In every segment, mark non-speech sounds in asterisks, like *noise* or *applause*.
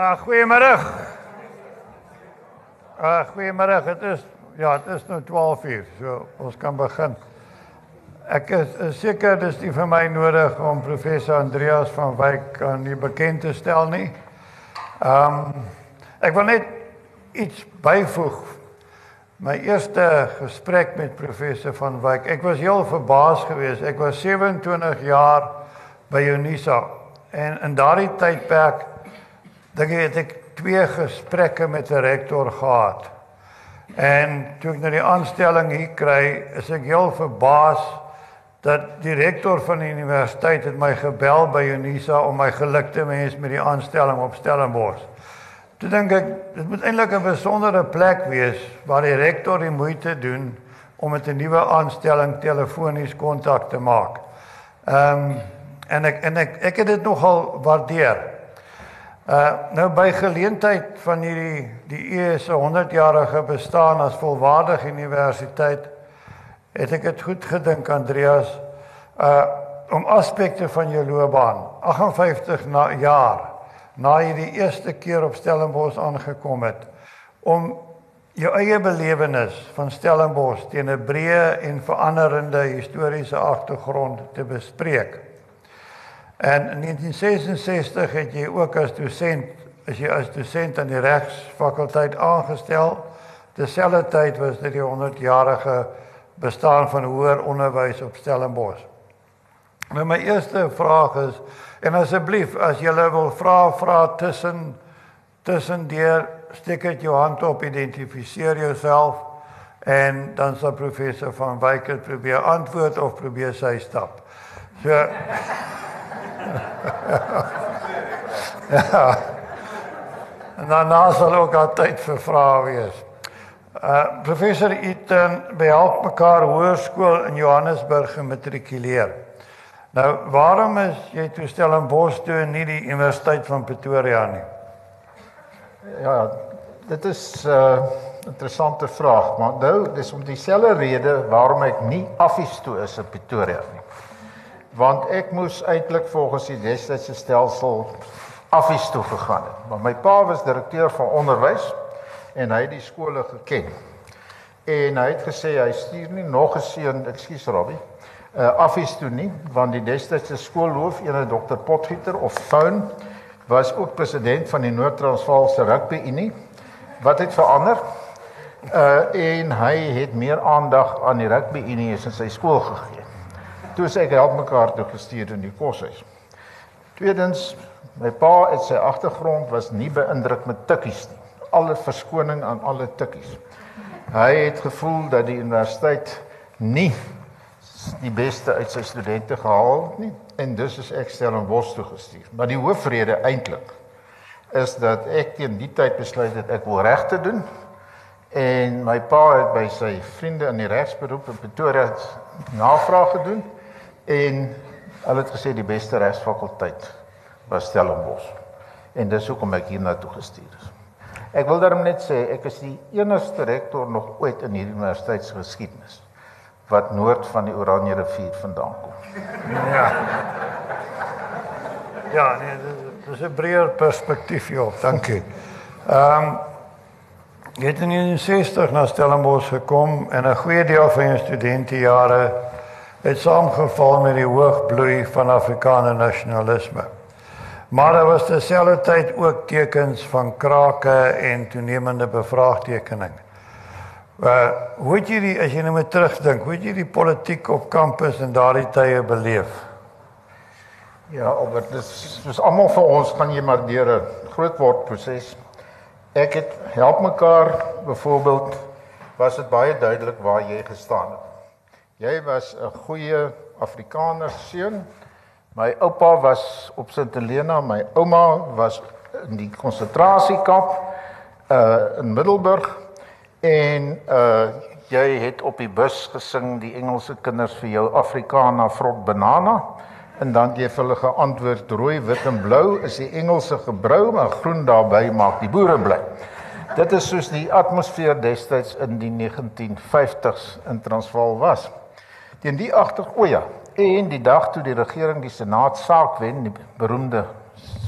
Uh goeiemôre. Uh goeiemôre. Dit is ja, dit is nou 12:00, so ons kan begin. Ek is, is seker dis nie vir my nodig om professor Andreas van Wyk aan u bekend te stel nie. Ehm um, ek wil net iets byvoeg. My eerste gesprek met professor van Wyk, ek was heel verbaas geweest. Ek was 27 jaar by Unisa en in daardie tydperk dink ek het ek twee gesprekke met 'n rektor gehad. En toe ek nou die aanstelling hier kry, is ek heel verbaas dat die rektor van die universiteit het my gebel by Unisa om my geluk te wens met die aanstelling op Stellenbosch. Toe dink ek dit moet eintlik 'n besondere plek wees waar die rektor die moeite doen om met 'n nuwe aanstelling telefonies kontak te maak. Ehm um, en ek en ek ek het dit nogal waardeer. Uh nou by geleentheid van hierdie die EU se 100-jarige bestaan as volwaardige universiteit het ek dit goed gedink Andreas uh om aspekte van jou loopbaan 58 na jaar na jy die eerste keer op Stellenbosch aangekom het om jou eie belewenis van Stellenbosch teen 'n breë en veranderende historiese agtergrond te bespreek. En in 1966 het jy ook as dosent as jy as dosent aan die regsfakulteit aangestel. Terselfdertyd was dit die 100-jarige bestaan van hoër onderwys op Stellenbosch. Nou my eerste vraag is en asseblief as jy wil vra vra tussen tussen deur steek dit jou hand op identifiseer jouself en dan sal professor van Wyk probeer antwoord of probeer sy stap. So Ja. *laughs* En dan sal ook altyd vir vrae wees. Uh professor Iten behelp mekaar hoërskool in Johannesburg gematrikuleer. Nou, waarom is jy toe Stellenbosch toe en nie die Universiteit van Pretoria nie? Ja, dit is 'n uh, interessante vraag, maar nou dis om dieselfde rede waarom ek nie affies toe is in Pretoria nie. Want ek moes eintlik volgens die destydse stelsel affies toe gegaan het. Maar my pa was direkteur van onderwys en hy het die skole geken. En hy het gesê hy stuur nie nog 'n seun, ekskuus Robbie, uh, affies toe nie, want die destydse skoolhoof, ene Dr Potgieter of Foun, was ook president van die Noord-Transvaalse Rugby Unie. Wat het verander? Uh en hy het meer aandag aan die Rugby Unie in sy skool gegee. Toe sê ek help mekaar toe gestuur in die koshuis. Tweedens, my pa het sy agtergrond was nie beïndruk met tikkies nie alle verskoning aan alle tikkies. Hy het gevoel dat die universiteit nie die beste uit sy studente gehaal het nie en dus is ek Stellenbosch toe gestuur. Maar die hoofrede eintlik is dat ek teen die tyd besluit het ek wil regte doen en my pa het by sy vriende in die regsberoep in Pretoria navraag gedoen en hulle het gesê die beste regsfakulteit was Stellenbosch. En dis hoekom ek hiernatoe gestuur is. Ek wil daarom net sê ek is die enigste rektor nog ooit in hierdie universiteitsgeskiedenis wat noord van die Oranje rivier vandaan kom. Ja. Ja, nee, dit is 'n breër perspektief hier, dankie. Ehm um, jy het in 60 na Stellenbosch gekom en 'n goeie deel van jou studentejare het saamgeval met die hoogbloei van Afrikaner nasionalisme. Maar daar was terselfdertyd ook tekens van krake en toenemende bevraagtekening. Uh hoe het jy die as jy nou met terugdink, hoe het jy die politiek op kampus in daardie tye beleef? Ja, Albert, dis soos almal vir ons gaan jy maar deur 'n groot word proses. Ek het help mekaar byvoorbeeld was dit baie duidelik waar jy gestaan het. Jy was 'n goeie Afrikaner seun My oupa was op Sint Helena, my ouma was in die konsentrasiekamp uh in Middelburg en uh jy het op die bus gesing die Engelse kinders vir jou Afrikaana vrot banana en dan jy vir hulle geantwoord rooi, wit en blou is die Engelse gebrou maar groen daarbey maak die boere bly. Dit is soos die atmosfeer destyds in die 1950s in Transvaal was. Teen die agter o ja, En die dag toe die regering die Senaat saak wen, die beroemde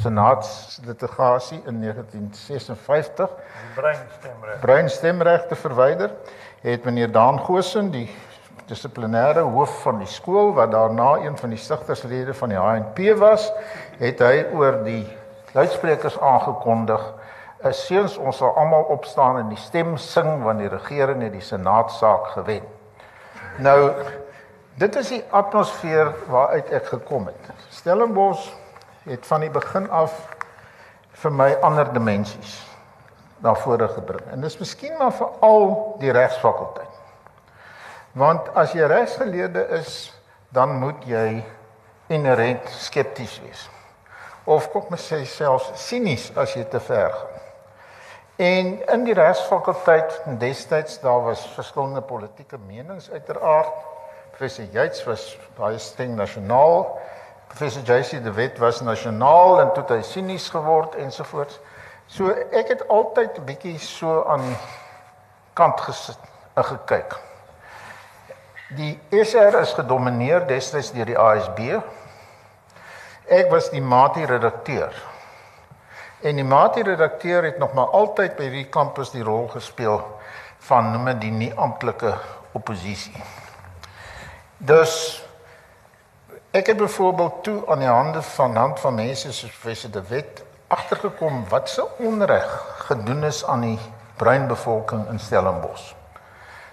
senatslitigasie in 1956 Die breinstemreg. breinstemreg te verwyder, het meneer Daan Goosen, die dissiplinêre hoof van die skool wat daarna een van die stigterslede van die HNP was, het hy oor die luidsprekers aangekondig: "Is seuns, ons sal almal opstaan en die stem sing want die regering het die senaatsaak gewen." Nou dit is die atmosfeer waaruit ek gekom het. Stellenbosch het van die begin af vir my ander dimensies vore gebring. En dis miskien maar veral die regsfakulteit. Want as jy regsgeleerde is, dan moet jy inherent skepties wees. Of kom ons sê selfs sinies as jy te ver gaan. En in die regsfakulteit destyds daar was verskillende politieke menings uiteraard. Professor Yates was baie streng nasionaal. Professor JC de Wet was nasionaal en toe hy sinies geword ensovoorts. So ek het altyd 'n bietjie so aan kant gesit en gekyk. Die SR is gedomeineer destyds deur die ASB. Ek was die mati redakteur. En die mati redakteur het nog maar altyd by die kampus die rol gespeel van noem dit nie amptelike oppositie. Dus ek het byvoorbeeld toe aan die hande van hand van mense soos professor De Wet agtergekom wat se onreg gedoen is aan die bruin bevolking in Stellenbosch.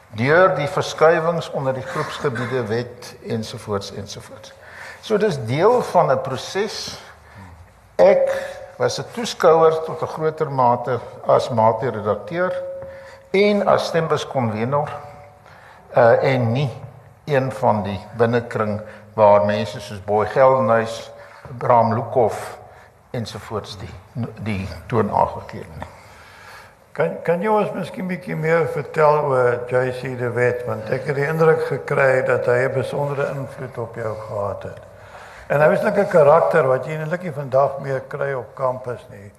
Deur die verskuiwings onder die groepsgebiede wet ensovoorts ensovoorts. So dis deel van 'n proses. Ek was 'n toeskouer tot 'n groter mate as mate redakteur en as stembus konvenor uh en nie een van die binnekring waar mense soos Boy Geldenhuys, Bram Lukhof ensovoorts die die toon aangegee het. Kan kan jy ons miskien bietjie meer vertel oor JC de Wet want ek het die indruk gekry dat hy 'n besondere invloed op jou gehad het. En hy was net 'n karakter wat jy eintlik nie vandag meer kry op kampus nie.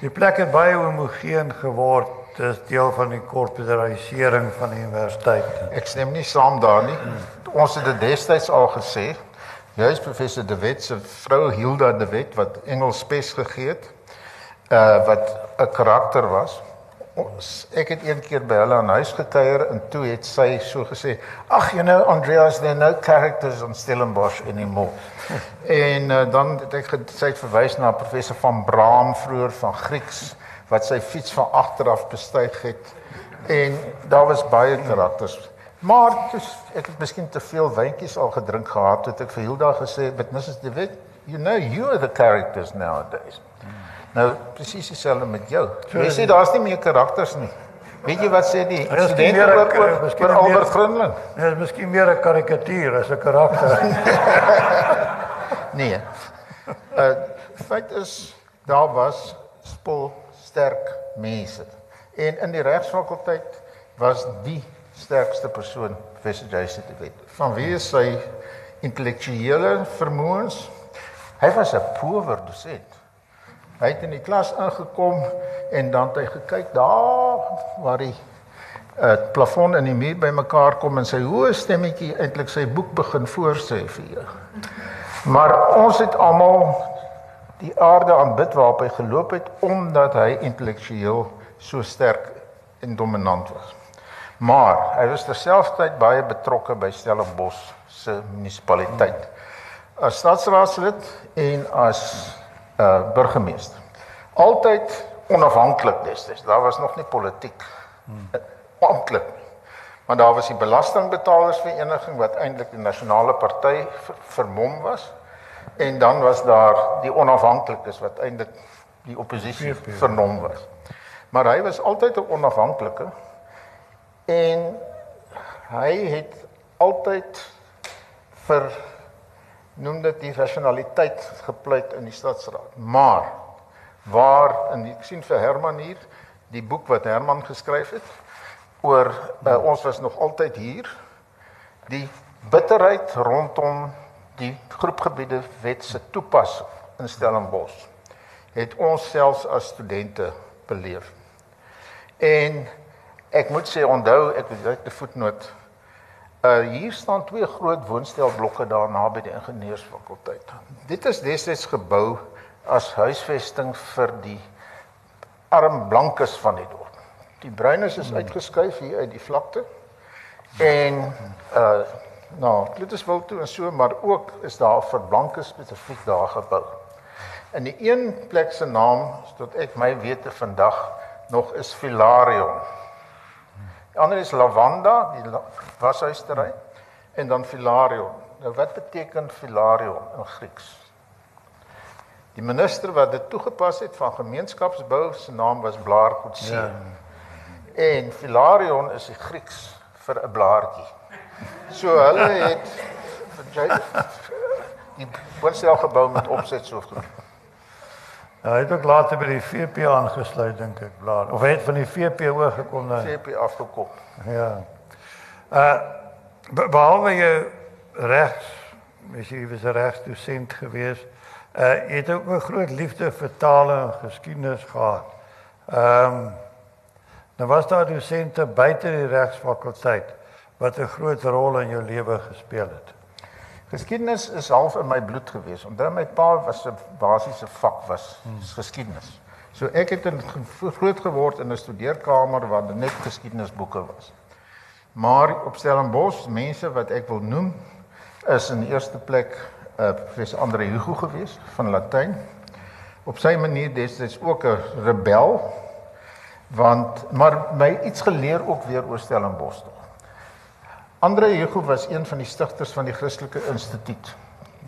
Die plek het baie homogeen geword. Dis deel van die korporatisering van die universiteit. Ek stem nie saam daar nie. Ons het dit destyds al gesê. Juis professor De Wet se vrou Hilda De Wet wat Engels spes gegee het, uh wat 'n karakter was. Ons ek het een keer by hulle aan huis gekuier en toe het sy so gesê, "Ag, you know Andreas, there no characters on Stellenbosch anymore." *laughs* en uh, dan het ek sy het verwys na professor van Braam vroeër van Grieks wat sy fiets van agteraf bestyg het en daar was baie karakters. Maar dis ek het miskien te veel wyntjies al gedrink gehad het ek vir Hilda gesê, "But Mrs. De Wet, you know you are the characters nowadays." Nou presies dieselfde met jou. Jy sê daar's nie meer karakters nie. Weet jy wat sê die studente 'n- oor oor, miskien oor Albert Grindling? Nee, dit is miskien meer 'n karikatuur as 'n karakter. *laughs* Nee. Uh feit is daar was spul sterk mense. En in die regsfakulteit was die sterkste persoon professor Jason de Wet. Vanweë sy intellektuele vermoëns. Hy was 'n power dosent. Hy het in die klas ingekom en dan het hy gekyk daar waar die uh, plafon in die muur bymekaar kom en sy hoë stemmetjie eintlik sy boek begin voorsê vir jou. Maar ons het almal die aarde aanbid waarop hy geloop het omdat hy intellektueel so sterk en dominant was. Maar hy was terselfdertyd baie betrokke by Stellenbosch se munisipaliteit. As stadsraadslid en as uh burgemeester. Altyd onafhanklik destyds. Daar was nog nie politiek uh, amptelik nie. Maar daar was die belastingbetalersvereniging wat eintlik die nasionale party ver, vermom was. En dan was daar die onafhanklikes wat eintlik die oppositie vernom was. Maar hy was altyd 'n onafhanklike en hy het altyd vir noem dit die rationaliteit gepleit in die stadsraad. Maar waar in die, ek sien vir Herman hier die boek wat Herman geskryf het oor uh, ons was nog altyd hier die bitterheid rondom die groepgebiede wet se toepassing in Stellenbosch het ons selfs as studente beleef. En ek moet sê onthou ek het uit die voetnoot Uh hier staan twee groot woonstelblokke daar naby die ingenieursfakulteit. Dit is destyds gebou as huisvesting vir die arm blankes van die dorp. Die bruines is uitgeskuif hier uit die vlakte. En uh nou, dit is wel toe en so, maar ook is daar vir blankes spesifiek daar gebou. In die een plek se naam tot ek my wete vandag nog is Filarion. Die ander is Lavanda, die la washuisterry en dan Filarion. Nou wat beteken Filarion in Grieks? Die minister wat dit toegepas het van gemeenskapsbou se naam was Blaar Kutsi. Ja. En Filarion is die Grieks vir 'n blaartjie. So hulle het die woonstel gebou met opset so goed. Ja, hy het ook later by die VP aangesluit dink ek, Blaar. Of hy het van die VP oorgekom na VP afgekom. Ja. Uh behalwe jy regs, mens jy was 'n regsdosent geweest Uh jy het ook 'n groot liefde vir tale en geskiedenis gehad. Ehm um, nou was daar dosente buite die regsfakulteit wat 'n groot rol in jou lewe gespeel het. Geskiedenis is half in my bloed gewees. Onthou my pa was 'n basiese vak was hmm. geskiedenis. So ek het in groot geword in 'n studeerkamer waar daar net geskiedenisboeke was. Maar op Stellenbosch, mense wat ek wil noem, is in die eerste plek uh, professor Andre Hugo gewees van Latyn. Op sy manier destyds ook 'n rebel want maar my iets geleer ook weer oor Stellenbosch. Andre Hugo was een van die stigters van die Christelike Instituut.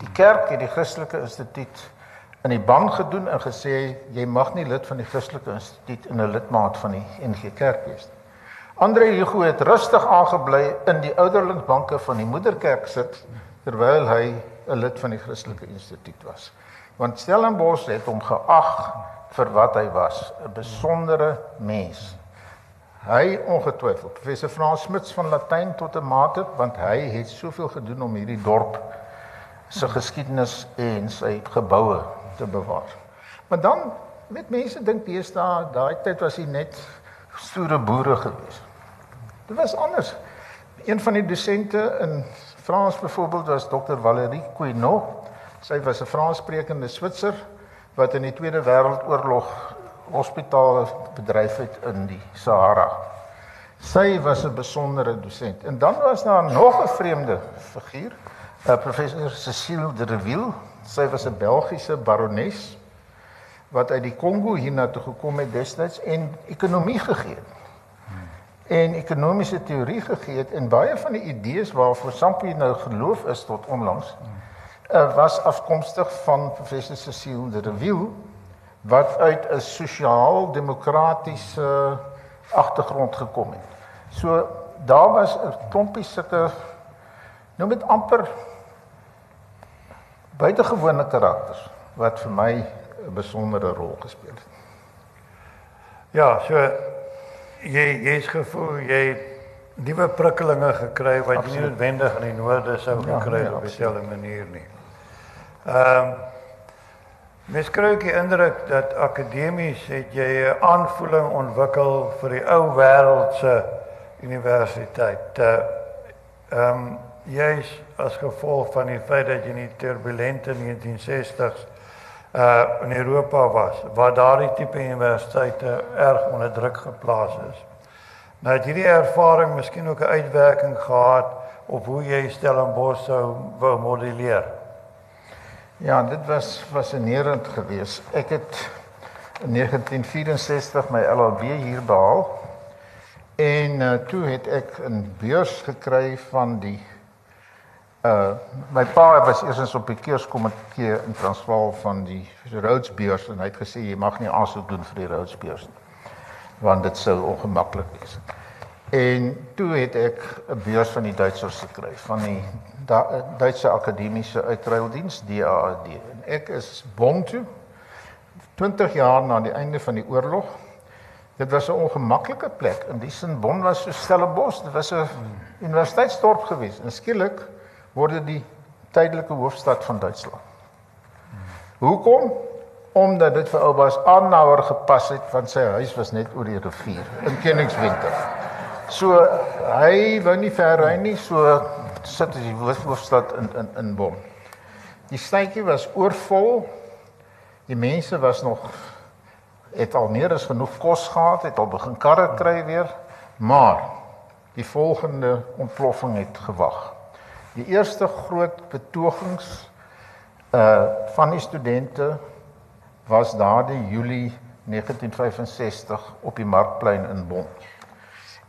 Die kerk het die Christelike Instituut in die ban gedoen en gesê jy mag nie lid van die Christelike Instituut en 'n lidmaat van die NG Kerk wees nie. Andre Hugo het rustig aangebly in die ouderlingsbanke van die moederkerk sit terwyl hy 'n lid van die Christelike Instituut was. Want Stellenbosch het hom geag vir wat hy was, 'n besondere mens. Hy ongetwyfeld professor Frans Smits van Latyn tot 'n mate want hy het soveel gedoen om hierdie dorp se geskiedenis en sy geboue te bewaar. Maar dan met mense dink deesdae daai tyd was hy net stoere boere gewees. Dit was anders. Een van die dosente in Frans byvoorbeeld was Dr. Valerie Quinot. Sy was 'n Franssprekende Switser wat in die Tweede Wêreldoorlog hospitale bedryf het in die Sahara. Sy was 'n besondere dosent. En dan was daar nog 'n vreemde figuur, 'n professor Cecile de Reville. Sy was 'n Belgiese barones wat uit die Kongo hiernatoe gekom het destyds en ekonomie gegee het en ekonomiese teorie gegee het en baie van die idees waarvoor Sampi nou geloof is tot onlangs uh, was afkomstig van professor Cecile de Reville wat uit 'n sosiaal-demokratiese agtergrond gekom het. So daar was 'n klompie sulke nou met amper buitengewone karakters wat vir my 'n besondere rol gespeel het. Ja, so jy jy's gevoel jy nuwe prikkelinge gekry wat absoluut. jy nie noodwendig in die noorde sou ja, gekry het ja, op dieselfde manier nie. Ehm um, Mes kry ek indruk dat akademies het jy 'n aanvoeling ontwikkel vir die ou wêreldse universiteit. Eh, ehm um, jy's as gevolg van die feit dat jy in die turbulente 1960s uh in Europa was waar daardie tipe universiteite erg onder druk geplaas is. Nou het hierdie ervaring miskien ook 'n uitwerking gehad op hoe jy Stellenbosch sou wou modelleer. Ja, dit was fascinerend geweest. Ek het in 1964 my LLB hier behaal en uh, toe het ek 'n beurs gekry van die Uh my pa was eers op die keurskomitee in Transvaal van die Rhodesbeurs en hy het gesê jy mag nie aansoek doen vir die Rhodesbeurs nie want dit sou ongemaklik wees. En toe het ek 'n beurs van die Duitsers gekry van die Duitse Akademiese Uitruildiens DAAD. En ek is bond toe 20 jaar na die einde van die oorlog. Dit was 'n ongemaklike plek. In die sin Bonn was so Stellenbosch, dit was 'n universiteitsdorp geweest. En skielik word dit die tydelike hoofstad van Duitsland. Hoekom? Omdat dit vir Oubas Annauer gepas het want sy huis was net oor die rivier in Koningswinter. So hy wou nie ver ry nie, so sit hy die hoofstad in in in Bonn. Die stadjie was oorvol Die mense was nog het al meer as genoeg kos gehad, het al begin karre kry weer, maar die volgende ontploffing het gewag. Die eerste groot betogings uh van die studente was daardie Julie 1965 op die Markplein in Bonn.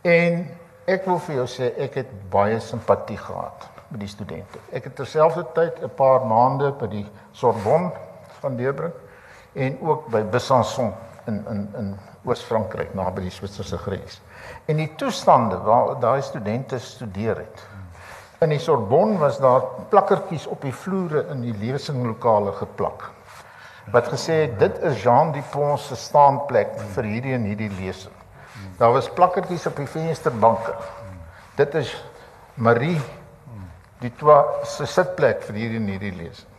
En ek wil vir jou sê ek het baie simpatie gehad met die studente. Ek het terselfdertyd 'n paar maande by die Sorbonne van Deurbrink en ook by Besançon in in in Oos-Frankryk naby die Switserse grens. En die toestande waar daai studente studeer het. In die Sorbonne was daar plakkertjies op die vloere in die lesinglokale geplak. Wat gesê het dit is Jean Dupont se staanplek vir hierdie en hierdie lesing. Daar was plakkertjies op die vensterbanke. Dit is Marie die twa se sitplek vir hierdie en hierdie lesing.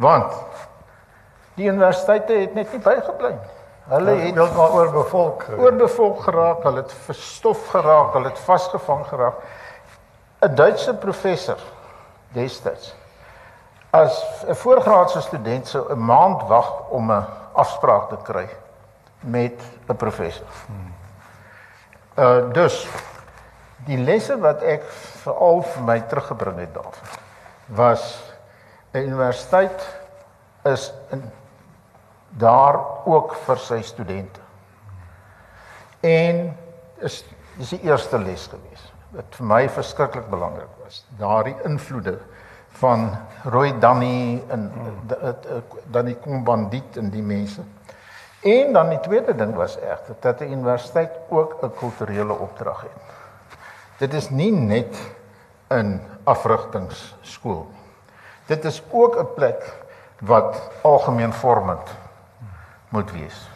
Want die universiteite het net nie bygebly nie. Hulle het heeltemal oorbevolk. oorbevolk geraak, hulle het verstof geraak, hulle het vasgevang geraak. 'n Duitse professor destyds as 'n voorgraadse student sou 'n maand wag om 'n afspraak te kry met 'n professor. Uh dus die lesse wat ek veral vir my teruggebring het daarvan was 'n universiteit is in daar ook vir sy studente. En is dis die eerste les gewees wat vir my verskriklik belangrik was. Daardie invloede van Roy Danny en dan die kombandiet en die mense. En dan die tweede ding was egter dat 'n universiteit ook 'n kulturele opdrag het. Dit is nie net 'n afrigtingsskool. Dit is ook 'n plek wat algemeen vormend moet wees.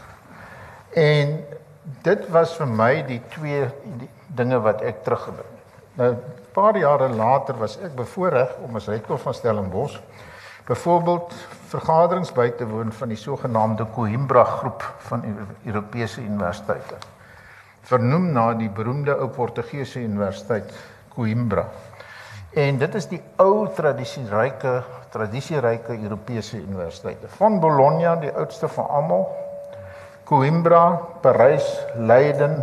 En dit was vir my die twee die dinge wat ek teruggebring het. Nou 'n paar jare later was ek bevoorreg om as rektor van Stellenbosch byvoorbeeld vergaderings by te woon van die sogenaamde Coimbra groep van Europese universiteite. Vernoem na die beroemde ou Portugese universiteit Coimbra. En dit is die ou tradisieryke tradisieryke Europese universiteite. Van Bologna, die oudste van almal, Coimbra, Parys, Leiden,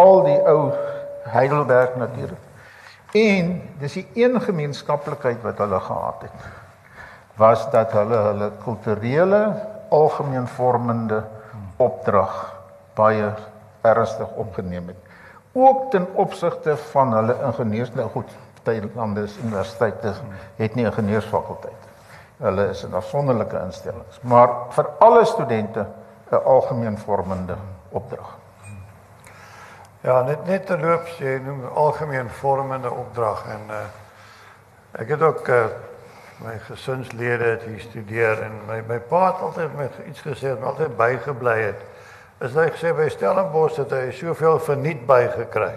al die ou Heidelberg natuurlik. En dis die een gemeenskaplikheid wat hulle gehad het was dat hulle hulle kulturele algemeen vormende opdrag baie ernstig opgeneem het. Ook ten opsigte van hulle ingenieurs nou goed, party lande is universiteite het nie 'n ingenieursfakulteit. Hulle is 'n afsonderlike instellings, maar vir alle studente 'n algemeen vormende opdrag. Ja, net net te loop noem algemeen vormende opdrag en uh ek het ook uh my gesinslede het hier studeer en my my pa het altyd met iets gesê wat altyd bygebly het. Is hy gesê by Stellenbosch het hy soveel verniet bygekry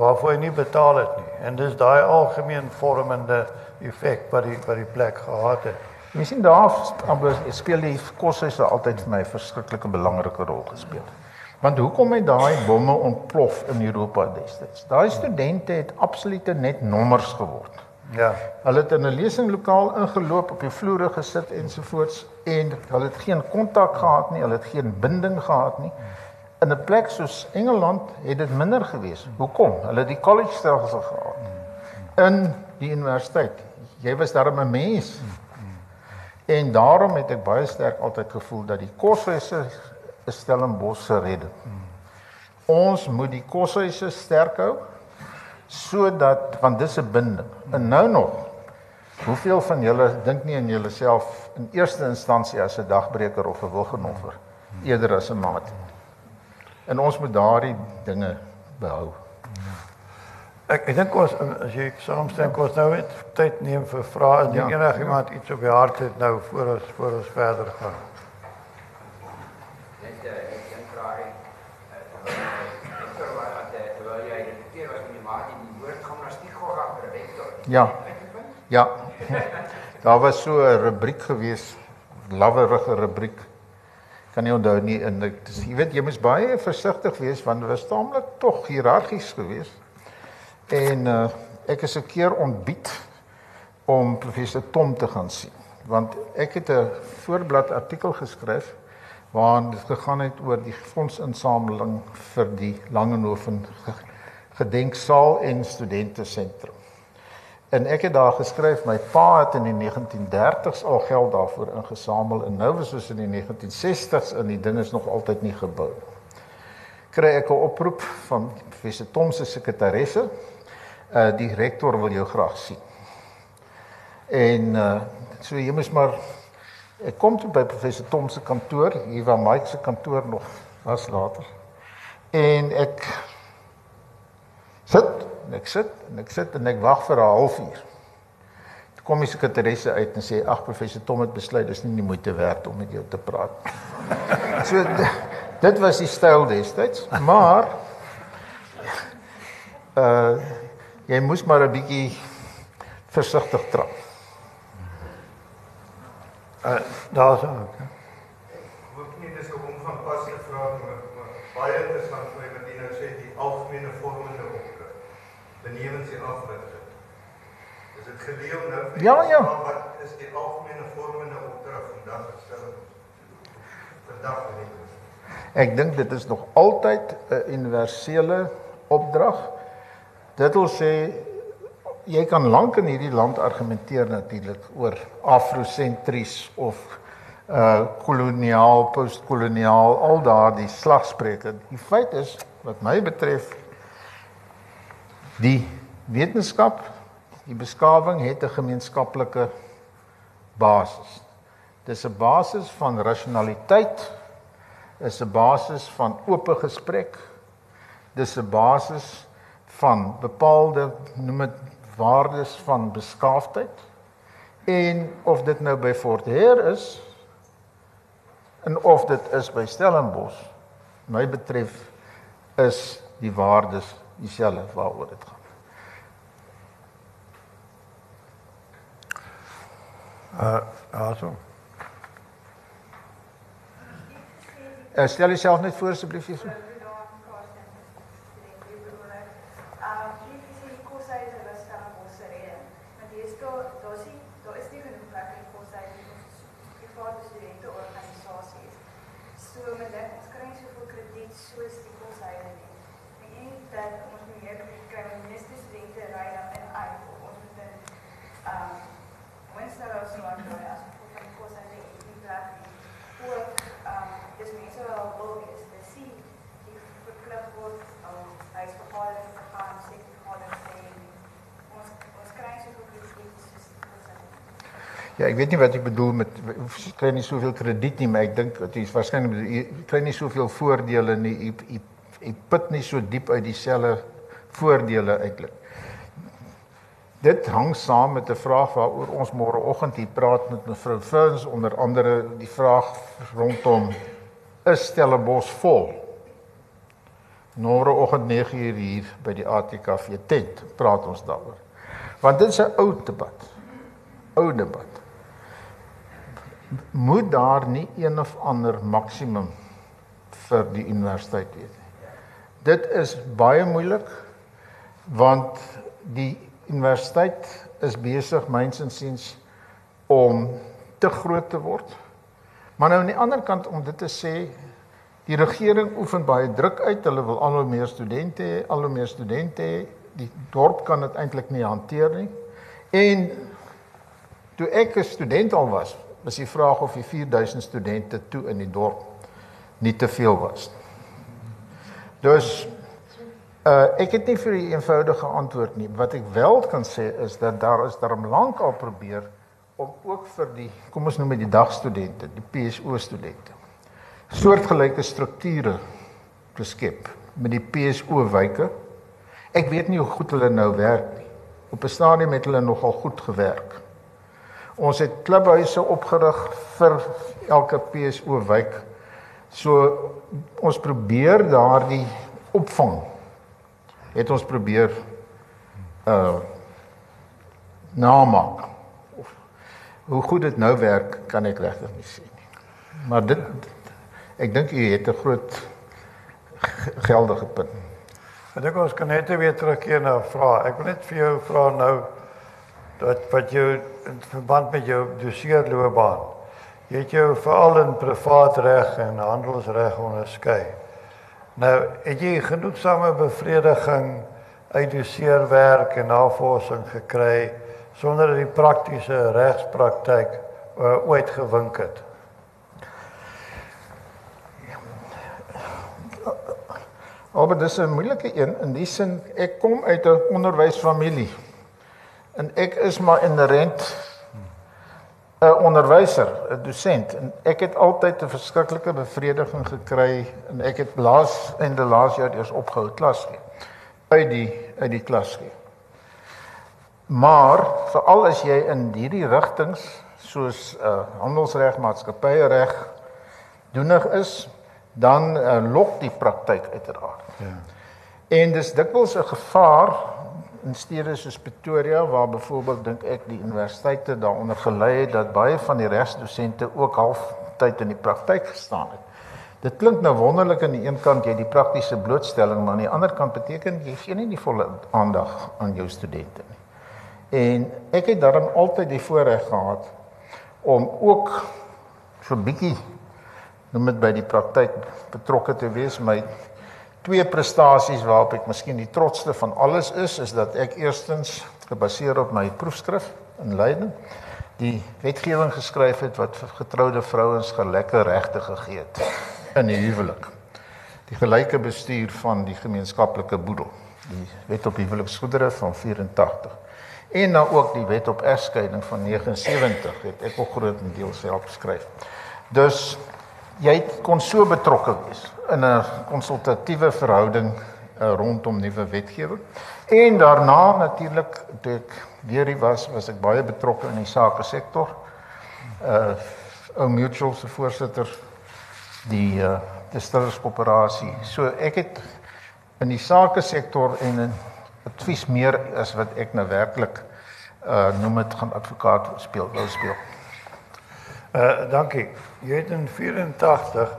waarvoor hy nie betaal het nie. En dis daai algemeen vormende effek wat die wat die plek gehad het. Jy sien daar speel die koshuise altyd vir my 'n verskriklike belangrike rol gespeel. Want hoekom het daai bomme ontplof in Europa destyds? Daai studente het absolute net nommers geword. Ja. Hulle het in 'n lesinglokaal ingeloop, op die vloere gesit ensovoorts en hulle het geen kontak gehad nie, hulle het geen binding gehad nie. In 'n plek soos Engeland het dit minder gewees. Hoekom? Hulle het die college stelsel gehad. In die universiteit. Jy was daar 'n mens. En daarom het ek baie sterk altyd gevoel dat die koshuise is Stellenbosch se redding. Ons moet die koshuise sterk hou sodat want dis 'n binding. En nou nog Hoeveel van julle dink nie aan julleself in eerste instansie as 'n dagbreker of 'n wilgenoffer eerder as 'n maat nie? En ons moet daardie dinge behou. Ek ek dink ons as jy saamstem kos nou het tyd neem vir vrae as ja, enigiemand ja. iets op die hart het nou voor ons voor ons verder gaan. Net eh, ek een vraag het. Ja. Ja. *laughs* Daar was so 'n rubriek gewees, lawerige rubriek kan nie onthou nie en ek dis jy weet jy moet baie versigtig wees want dit was taamlik tog hiërargies geweest. En uh, ek is 'n keer ontbied om professor Tom te gaan sien. want ek het 'n voorblad artikel geskryf waarin dit gegaan het oor die fondsinsameling vir die Langehoven gedenksaal en studente sentrum. En ek het daar geskryf my pa het in die 1930s al geld daarvoor ingesamel en nou was ons in die 1960s en die ding is nog altyd nie gebou. Kry ek 'n oproep van professor Tom se sekretaresse. Uh die rektor wil jou graag sien. En uh so jy moet maar ek kom toe by professor Tom se kantoor, hier waar Mike se kantoor nog was later. En ek sit en ek sit en ek sit en ek wag vir 'n halfuur. Toe kom die sekretaresse uit en sê ag professor Tom het besluit dis nie die moeite werd om met jou te praat. *laughs* so dit was die styl destyds, maar uh jy moes maar 'n bietjie versigtig trap. Uh daar's ook. Hoop nie dis 'n onvanpaslike vraag maar, maar baie interessant vir wat jy nou sê die algemene vormende opdrag. Benewens die afrigting. Gedeel nou? vir Ja, ja. Wat is die algemene vormende opdrag vandag gestel? Vandag nie. Ek dink dit is nog altyd 'n universele opdrag. Dit wil sê jy kan lank in hierdie land argumenteer natuurlik oor afrosentries of uh koloniaal, postkoloniaal, al daardie slagspreuke. Die feit is wat my betref die wetenskap, die beskawing het 'n gemeenskaplike basis. Dis 'n basis van rasionaliteit, is 'n basis van oop gesprek. Dis 'n basis van bepaalde noem dit waardes van beskaafdheid. En of dit nou by Fort Heer is en of dit is by Stellenbosch, my betref is die waardes dieselfde waaroor dit gaan. Uh also. Uh, stel jouself net voor asseblief hier. dis mense wat al wil wees. Dis sien die verplig word om huisvergadering te gaan, sekretarievergadering te hê. Ons ons kry soveel kritiek soos Ja, ek weet nie wat jy bedoel met kry nie soveel krediet nie, maar ek dink dat jy waarskynlik jy kry nie soveel voordele nie. Jy jy, jy put nie so diep uit dieselfde voordele uitlik. Dit hang saam met 'n vraag waaroor ons môreoggend hier praat met mevrou Ferns onder andere die vraag rondom is Stellenbosch vol. Môreoggend 9uur hier by die ATKV tent praat ons daaroor. Want dit is 'n ou debat. Ou debat. Moet daar nie een of ander maksimum vir die universiteit wees nie. Dit is baie moeilik want die universiteit is besig myns insiens om te groot te word. Maar nou aan die ander kant om dit te sê, die regering oefen baie druk uit. Hulle wil al hoe meer studente hê, al hoe meer studente hê. Die dorp kan dit eintlik nie hanteer nie. En toe ek 'n student al was, was die vraag of die 4000 studente toe in die dorp nie te veel was nie. Dus uh ek het nie vir 'n eenvoudige antwoord nie. Wat ek wel kan sê is dat daar is daarom lank al probeer om ook vir die kom ons noem dit die dagstudente, die PSO studente soortgelyke strukture te skep met die PSO wyke. Ek weet nie hoe goed hulle nou werk nie. Op 'n stadium het hulle nogal goed gewerk. Ons het klubhuise opgerig vir elke PSO wyk. So ons probeer daardie opvang het ons probeer uh namaak. Of hoe goed dit nou werk kan ek regtig nie sê nie. Maar dit ek dink u het 'n groot geldige punt. Ek dink ons kan net weer terugkeer na 'n vraag. Ek wil net vir jou vra nou wat wat jou in verband met jou doseerloopbaan. Jy het jou veral in privaat reg en handelsreg onderskei. Nou, het jy genoegsame bevrediging uit doseerwerk en navorsing gekry sonder dat die praktiese regspraktyk uh, ooit gewink het? Maar dis 'n moeilike een in die sin ek kom uit 'n onderwysfamilie. En ek is maar inherent 'n onderwyser, 'n dosent en ek het altyd 'n verskriklike bevrediging gekry en ek het laas en die laaste jaar eers opgehou klas gee. Uit die uit die klas gee. Maar veral as jy in hierdie rigtings soos uh handelsreg, maatskappyreg doenig is, dan uh, lok die praktyk uiteraard. Ja. En dis dikwels 'n gevaar in stede soos Pretoria waar byvoorbeeld dink ek die universiteite daaronder gelei het dat baie van die regsdosente ook half tyd in die praktyk gestaan het. Dit klink nou wonderlik aan die een kant jy die praktiese blootstelling maar aan die ander kant beteken jy gee nie die volle aandag aan jou studente nie. En ek het daarom altyd die voorreg gehad om ook so 'n bietjie noem dit by die praktyk betrokke te wees. My twee prestasies waarop ek miskien die trotste van alles is, is dat ek eerstens gebaseer op my proefskrif in Leiden die wetgewing geskryf het wat getroude vrouens gelyke regte gegee het in die huwelik. Die gelyke bestuur van die gemeenskaplike boedel, die wet op huweliksgoedere van 84 en nou ook die wet op egskeiding van 79 het ek ook grootendeels self geskryf. Dus jy kon so betrokke wees in 'n konsultatiewe verhouding uh, rondom nuwe wetgewing. En daarna natuurlik toe ek weer hier was, was ek baie betrokke in die sake sektor. Uh ou mutual se voorsitter die uh distillers koöperasie. So ek het in die sake sektor en in advies meer as wat ek nou werklik uh noem dit gaan advokaat speel wou speel. Uh dankie. Jy het in 84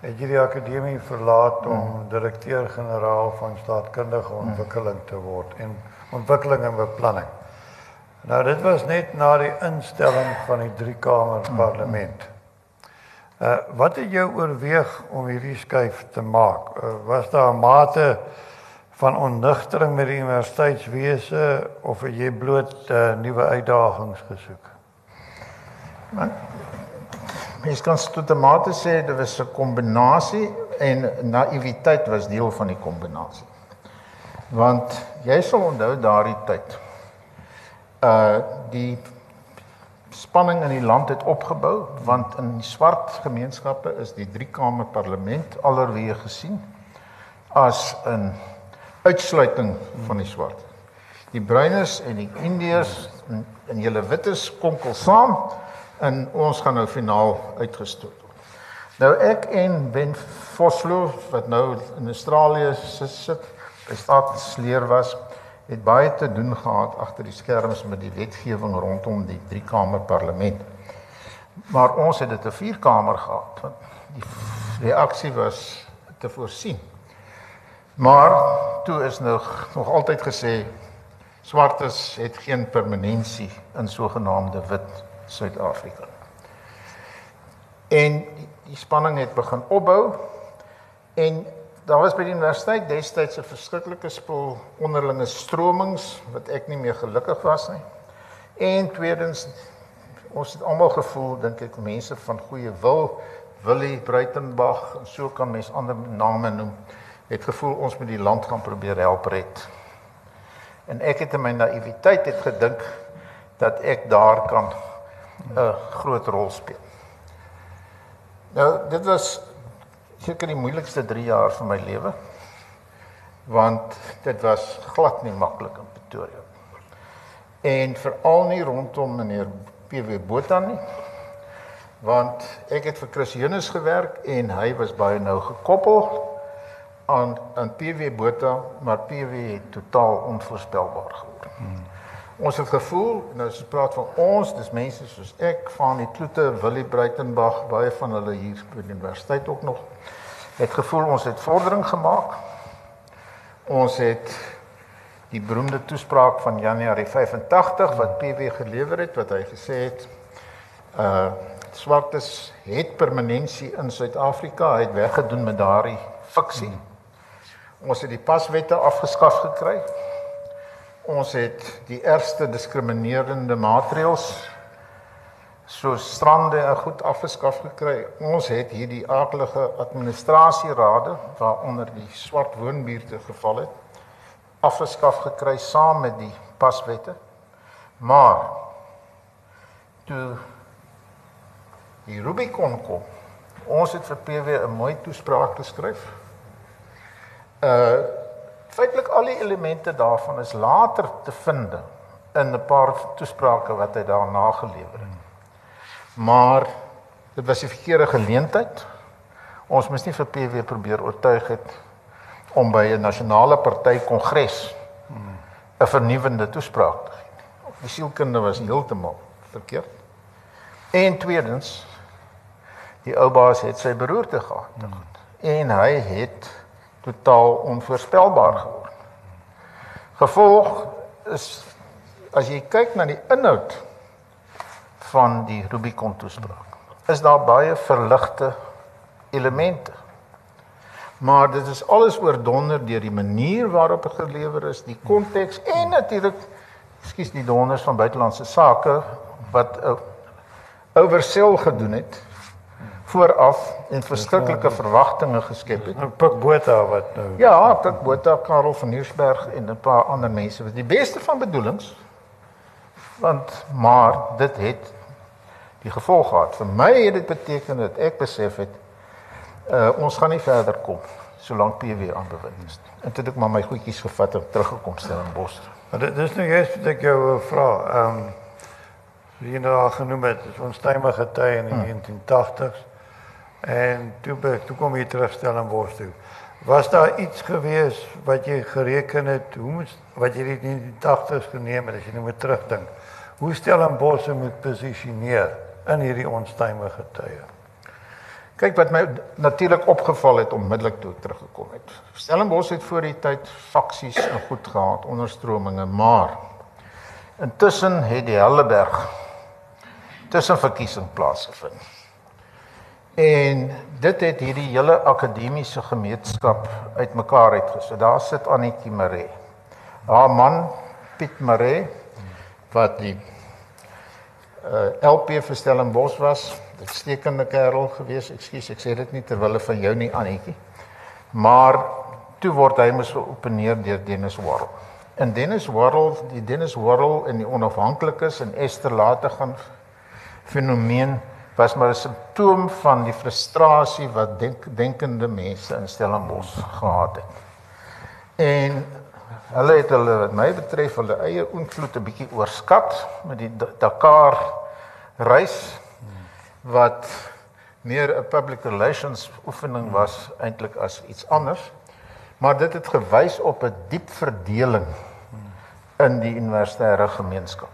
het jy die akademie verlaat om hmm. direkteur-generaal van staatkundige ontwikkeling te word en ontwikkeling en beplanning. Nou dit was net na die instelling van die drie kamer parlement. Uh wat het jou oorweeg om hierdie skuif te maak? Uh, was daar 'n mate van onnigtering met die universiteitswese of het jy bloot uh, nuwe uitdagings gesoek? Man, mens kan sistematies sê dit was 'n kombinasie en naïwiteit was deel van die kombinasie. Want jy sal onthou daardie tyd. Uh die spanning in die land het opgebou want in die swart gemeenskappe is die drie kamer parlement allerweë gesien as 'n uitsluiting van die swart. Die bruines en die indiërs en, en julle wites konkel saam en ons gaan nou finaal uitgestoot word. Nou ek en Ben Vosloo wat nou in Australië sit, by staatsleer was, het baie te doen gehad agter die skerms met die wetgewing rondom die drie kamer parlement. Maar ons het dit 'n vierkamer gehad want die reaksie was te voorsien. Maar toe is nog nog altyd gesê swartes het geen permanensie in sogenaamde wit Suid-Afrika. En die spanning het begin opbou en daar was by die universiteit destyds 'n verskriklike spul onderlinge stromings wat ek nie meer gelukkig was nie. En tweedens ons het almal gevoel dink ek mense van goeie wil Willie Bruitenberg en so kan mens ander name noem het gevoel ons moet die land gaan probeer help red. En ek het in my naïwiteit het gedink dat ek daar kan 'n groot rol speel. Nou, dit was seker die moeilikste 3 jaar van my lewe want dit was glad nie maklik in Pretoria. En veral nie rondom meneer PW Botha nie. Want ek het vir Chris Jonas gewerk en hy was baie nou gekoppel aan aan PW Botha, maar PW het totaal onvoorspelbaar geword. Hmm. Ons het gevoel, nou as jy praat van ons, dis mense soos ek, van die Kloete, Willie Breitenberg, baie van hulle hier by die universiteit ook nog. Het gevoel ons het vordering gemaak. Ons het die beroemde toespraak van Januarie 85 wat PW gelewer het wat hy gesê het uh swartes het permanensie in Suid-Afrika, hy het weggedoen met daardie fiksie. Ons het die paswette afgeskaf gekry. Ons het die ergste diskriminerende maatreëls soos strande en goed afgeskaf gekry. Ons het hierdie aardige administrasierade waaronder die swart woonbuurte geval het afgeskaf gekry saam met die paswette. Maar toe die Rubicon kom, ons het vir PW 'n mooi toespraak geskryf. Uh feitelik al die elemente daarvan is later te vind in 'n paar toesprake wat hy daarna gelewer het. Maar dit was 'n verkeerde geleentheid. Ons moes nie vir PW probeer oortuig het om by 'n nasionale party kongres 'n vernuwende toespraak te gee. Die sielkunde was heeltemal verkeerd. En tweedens die ou baas het sy beroerte gehad. Hmm. En hy het totaal onvoorspelbaar geword. Gevolg is as jy kyk na die inhoud van die Rubicon toespraak, is daar baie verligte elemente. Maar dit is alles oordonder deur die manier waarop dit gelewer is, die konteks en natuurlik ekskuus die donders van buitelandse sake wat 'n oversell gedoen het vooraf en verskriklike verwagtinge geskep het. Nou Pik Botha wat nou Ja, Pik Botha, Karel van Nieuwsberg en 'n paar ander mense wat die beste van bedoelings want maar dit het die gevolg gehad. Vir my het dit beteken dat ek besef het uh ons gaan nie verder kom solank PW aanbewind is. En toe het ek maar my goedjies gevat en teruggekom stel in Bos. Maar dit dis nou juist wat ek jou wou vra. Ehm um, wie nou al genoem het, ons tye gety in die hmm. 1980s. En toe be, toe kom jy terugstel in Bos toe. Was daar iets gewees wat jy gereken het, hoe moet wat jy in die 80s geneem het as jy nou moet terugdink? Hoe stel in Bos moet posisioneer in hierdie onstuimige tye? Kyk wat my natuurlik opgeval het onmiddellik toe ek teruggekom het. Stellenbosch het voor die tyd faksies en goed gehad, onderstrominge, maar intussen het die Helleberg tussen verkiesing plaasgevind. En dit het hierdie hele akademiese gemeenskap uitmekaar uitgesit. Daar sit Annetjie Maree. Haar man Piet Maree wat die uh, eh, LP vir Stellenbosch was, uitstekende kerel gewees. Ekskuus, ek sê dit nie ter wille van jou nie Annetjie. Maar toe word hy mos geopeneer deur Dennis Worrell. En Dennis Worrell, die Dennis Worrell in die onafhanklikes en Esther later gaan fenomeen was maar 'n simptoom van die frustrasie wat denk, denkende mense in Stellenbosch gehad het. En hulle het hulle wat my betref hulle eie invloed 'n bietjie oorskat met die Dakar reis wat meer 'n public relations oefening was eintlik as iets anders. Maar dit het gewys op 'n diep verdeling in die universitaire gemeenskap.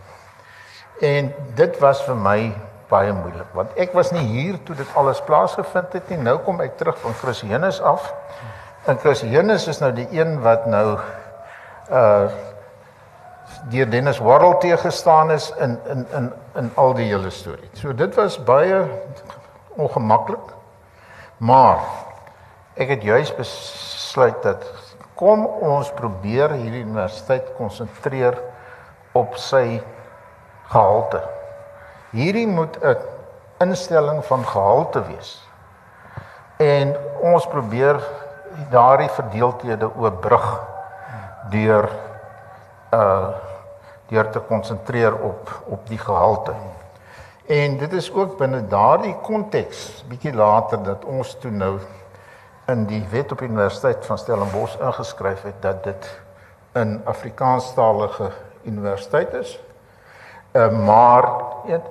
En dit was vir my baie moeilik want ek was nie hier toe dit alles plaasgevind het nie. Nou kom ek terug van Chris Hennis af. En Chris Hennis is nou die een wat nou uh deur Dennis Worrell teëgestaan is in in in in al die hele storie. So dit was baie ongemaklik. Maar ek het juis besluit dat kom ons probeer hierdie universiteit konsentreer op sy gehalte. Hierdie moet 'n instelling van gehalte wees. En ons probeer daardie verdeeldhede oorbrug deur uh deur te konsentreer op op die gehalte. En dit is ook binne daardie konteks bietjie later dat ons toe nou in die wet op universiteit van Stellenbosch ingeskryf het dat dit 'n Afrikaanstalige universiteit is. Uh, maar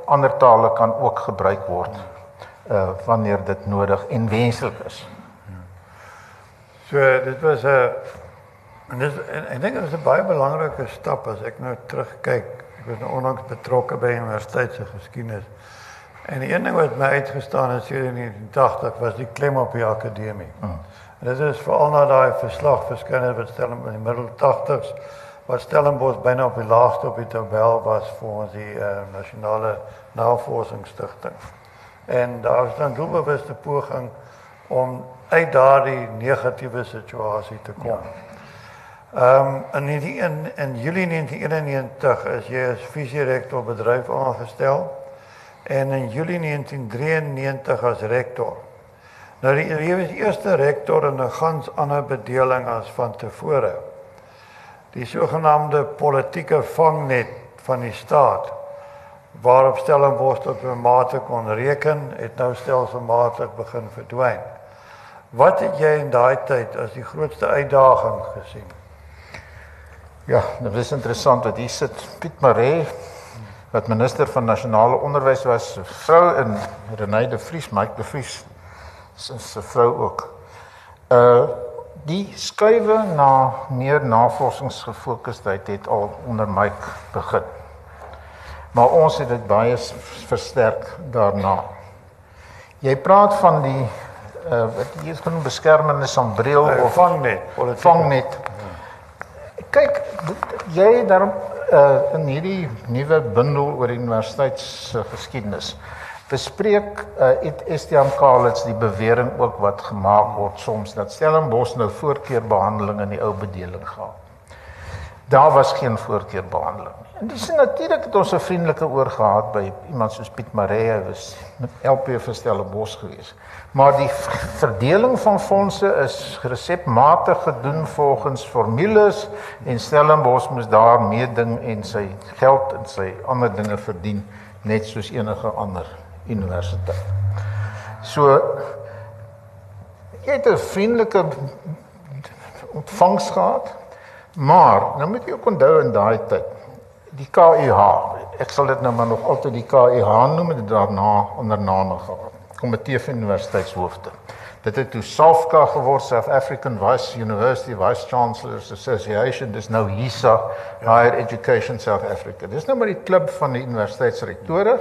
ander tale kan ook gebruik word uh wanneer dit nodig en wenslik is. So dit was 'n En dis en ek dink dit is 'n baie belangrike stap as ek nou terugkyk. Ek was nou onlangs betrokke by universiteit se geskiedenis. En die een ding wat my uitgestaan het in 1980 was die klem op die akademie. Hmm. En dit is veral na daai verslag verskyn wat stel in die middel 80s wat Stellenbosch byna op die laagste op die tabel was ons die uh, nasionale navorsingsstigting. En daar is dan doelbewuste poging om uit daardie negatiewe situasie te kom. Ehm um, in die in in Julie 1991 is jy as visierektor bedryf aangestel en in Julie 1993 as rektor. Nou die, jy was eerste rektor in 'n gans ander bedeling as van tevore. Die sogenaamde politieke vangnet van die staat waarop Stellenbosch tot 'n mate kon reken, het nou stelselmatig begin verdwyn. Wat het jy in daai tyd as die grootste uitdaging gesien? Ja, dit is interessant wat hier sit Piet Maree wat minister van nasionale onderwys was, vrou in Renée de Vries, Mike de Vries se vrou ook. Uh die skuwe na meer navorsingsgefokusdheid het al onder Mike begin. Maar ons het dit baie versterk daarna. Jy praat van die uh wat jy genoem beskermende sambreel uh, of vangnet, vangnet. Kyk, jy daarom uh in hierdie nuwe bundel oor die universiteit se geskiedenis bespreek uh Estienne Kalitz die bewering ook wat gemaak word soms dat Stellenbosch nou voorkeurbehandeling in die ou bedeling gehad. Daar was geen voorkeurbehandeling nie. En dis natuurlik het ons 'n vriendelike oor gehad by iemand soos Piet Maree was LP vir Stellenbosch gewees. Maar die verdeling van fondse is resepmatig gedoen volgens formules en Stellenbosch moes daar meeding en sy geld en sy ander dinge verdien net soos enige ander universiteit. So jy het 'n vriendelike ontvangs gehad, maar nou moet jy ook onthou in daai tyd die KUH, ek sal dit nou maar nog altyd die KUH noem en daarna onder name gehad. Komitee van Universiteitshoofde. Dit het toe SAFCA geword, South African Vice University Vice Chancellors Association, dis nou HISA, Higher Education South Africa. Dis nou maar die klub van die universiteitsrektore.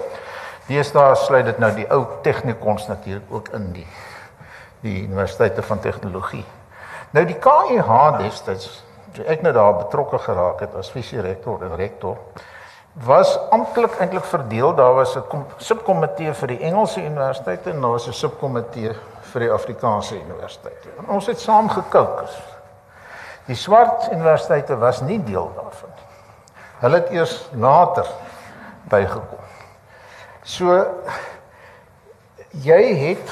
Deesdae sluit dit nou die ou tegnikons natuurlik ook in die die universiteite van tegnologie. Nou die KUH destyds, toe ek nou daar betrokke geraak het as visierektor en rektor, was amptelik eintlik verdeel. Daar was 'n subkomitee vir die Engelse universiteite en daar was 'n subkomitee vir die Afrikaanse universiteite. En ons het saam gekookus. Die swart universiteite was nie deel daarvan nie. Hulle het eers later bygekom. So jy het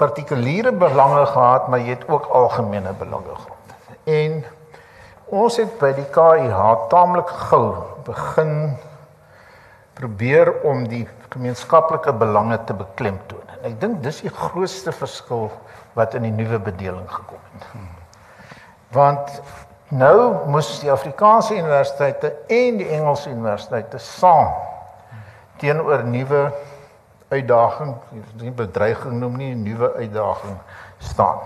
partikuliere belange gehad, maar jy het ook algemene belange gehad. En ons het by die KIH taamlik gou begin probeer om die gemeenskaplike belange te beklemtoon. En ek dink dis die grootste verskil wat in die nuwe bedeling gekom het. Want nou moes die Afrikaanse universiteite en die Engelse universiteite saam teenoor nuwe uitdaging, nie bedreiging noem nie, nuwe uitdaging staan.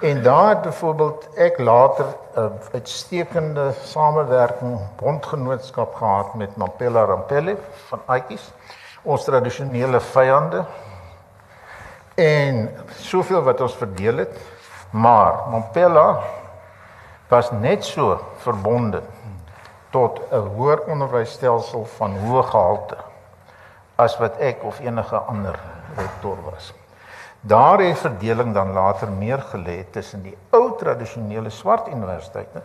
En daar het byvoorbeeld ek later 'n uh, uitstekende samewerking bondgenootskap gehad met Mampela Rampele van Aitjies, ons tradisionele vyande. En soveel wat ons verdeel het, maar Mampela was net so verbonde tot 'n hoër onderwysstelsel van hoë gehalte as wat ek of enige ander rektor was. Daar het verdeling dan later meer gelê tussen die ou tradisionele swart universiteite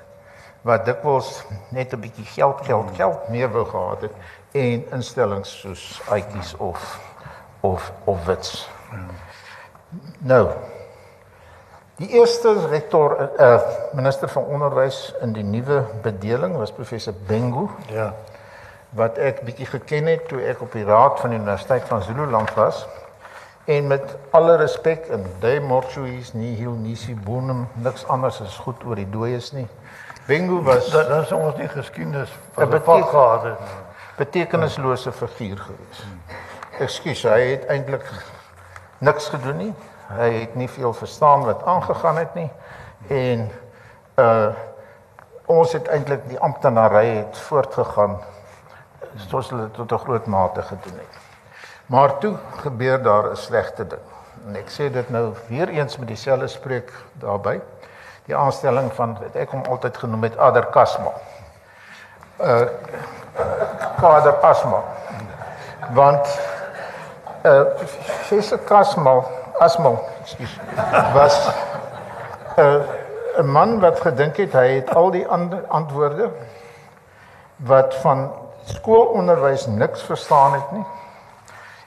wat dikwels net 'n bietjie geld geld geld meer wou gehad het en instellings soos Aitjies of of of Wits. Nou. Die eerste rektor eh uh, minister van onderwys in die nuwe bedeling was professor Bengu. Ja. Wat ek bietjie geken het toe ek op die raad van die Universiteit van Zululand was. En met alle respek en de mortuis nie heel nisi bonum niks anders as goed oor die dooies nie. Bengu was Dat dat is ons nie geskiedenis van vak gehad het. betekenislose figuur gewees. Ekskuus, hy het eintlik niks gedoen nie. Hy het nie veel verstaan wat aangegaan het nie en uh ons het eintlik die amptenary het voortgegaan soos hulle tot 'n groot mate gedoen het. Maar toe gebeur daar 'n slegte ding. En ek sê dit nou weer eens met dieselfde spreek daarbey. die aanstelling van wat ek hom altyd genoem het Ader Kasma. Uh Kader Asma. Want uh Fese Kasma, Asma, ekskuus, was 'n uh, 'n man wat gedink het hy het al die ander antwoorde wat van skoolonderwys niks verstaan het nie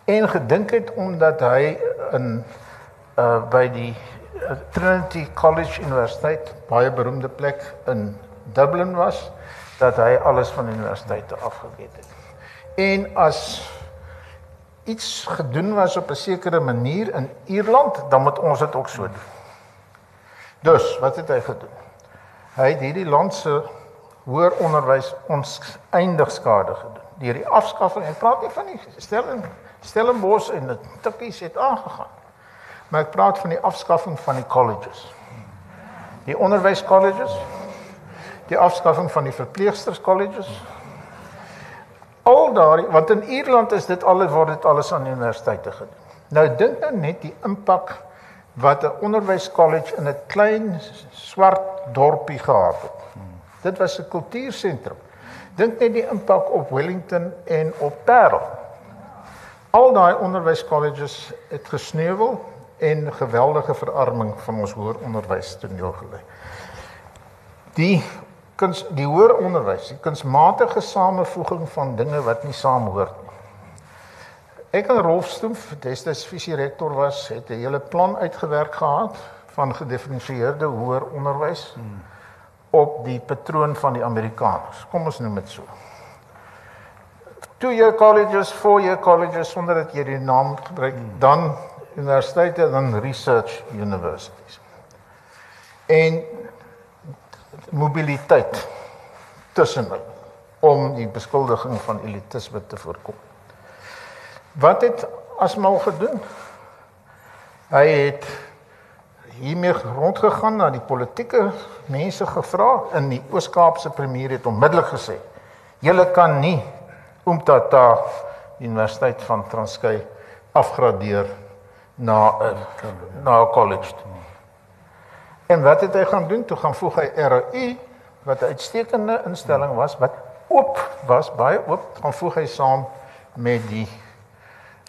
en gedink het omdat hy in uh by die Trinity College Universiteit, baie beroemde plek in Dublin was, dat hy alles van universiteite afgeweet het. En as iets gedoen was op 'n sekere manier in Ierland, dan moet ons dit ook so doen. Dus, wat het hy gedoen? Hy het hierdie land se hoër onderwys ons eindig skade gedoen deur die afskaffing. Ek praat nie van die stelling Stellenbosch en dit tikkies het aangegaan. Maar ek praat van die afskaffing van die colleges. Die onderwyskolleges, die afskaffing van die verpleegsters colleges. Al daardie want in Ierland is dit alles word dit alles aan universiteite gedoen. Nou dink nou net die impak wat 'n onderwyskollege in 'n klein swart dorpie gehad het. Dit was 'n kultuursentrum. Dink net die impak op Wellington en op Parel. Al daai onderwyskolleges het gesneuwel en geweldige verarming van ons hoër onderwys toneel gelei. Die kuns die hoër onderwys, die kunsmatige samevoeging van dinge wat nie saamhoort nie. Ek en Rolf Stoemf, destyds visierektor was, het 'n hele plan uitgewerk gehad van gedifferensieerde hoër onderwys hmm. Op die patroon van die Amerikaners. Kom ons noem dit so. Two year colleges, four year colleges sonder dat jy die naam gebruik, hmm. dan universiteite dan research universities. En mobiliteit tussen hulle om die beskuldiging van elitisme te voorkom. Wat het Asmal gedoen? Hy het hiermee rondgegaan na die politieke mense gevra in die Oos-Kaapse premier het onmiddellik gesê: "Julle kan nie Umtata Universiteit van Transkei afgradeer na 'n na 'n college toe. En wat het hy gaan doen? Toe gaan voeg hy RU wat 'n uitstekende instelling was wat oop was, baie oop, gaan voeg hy saam met die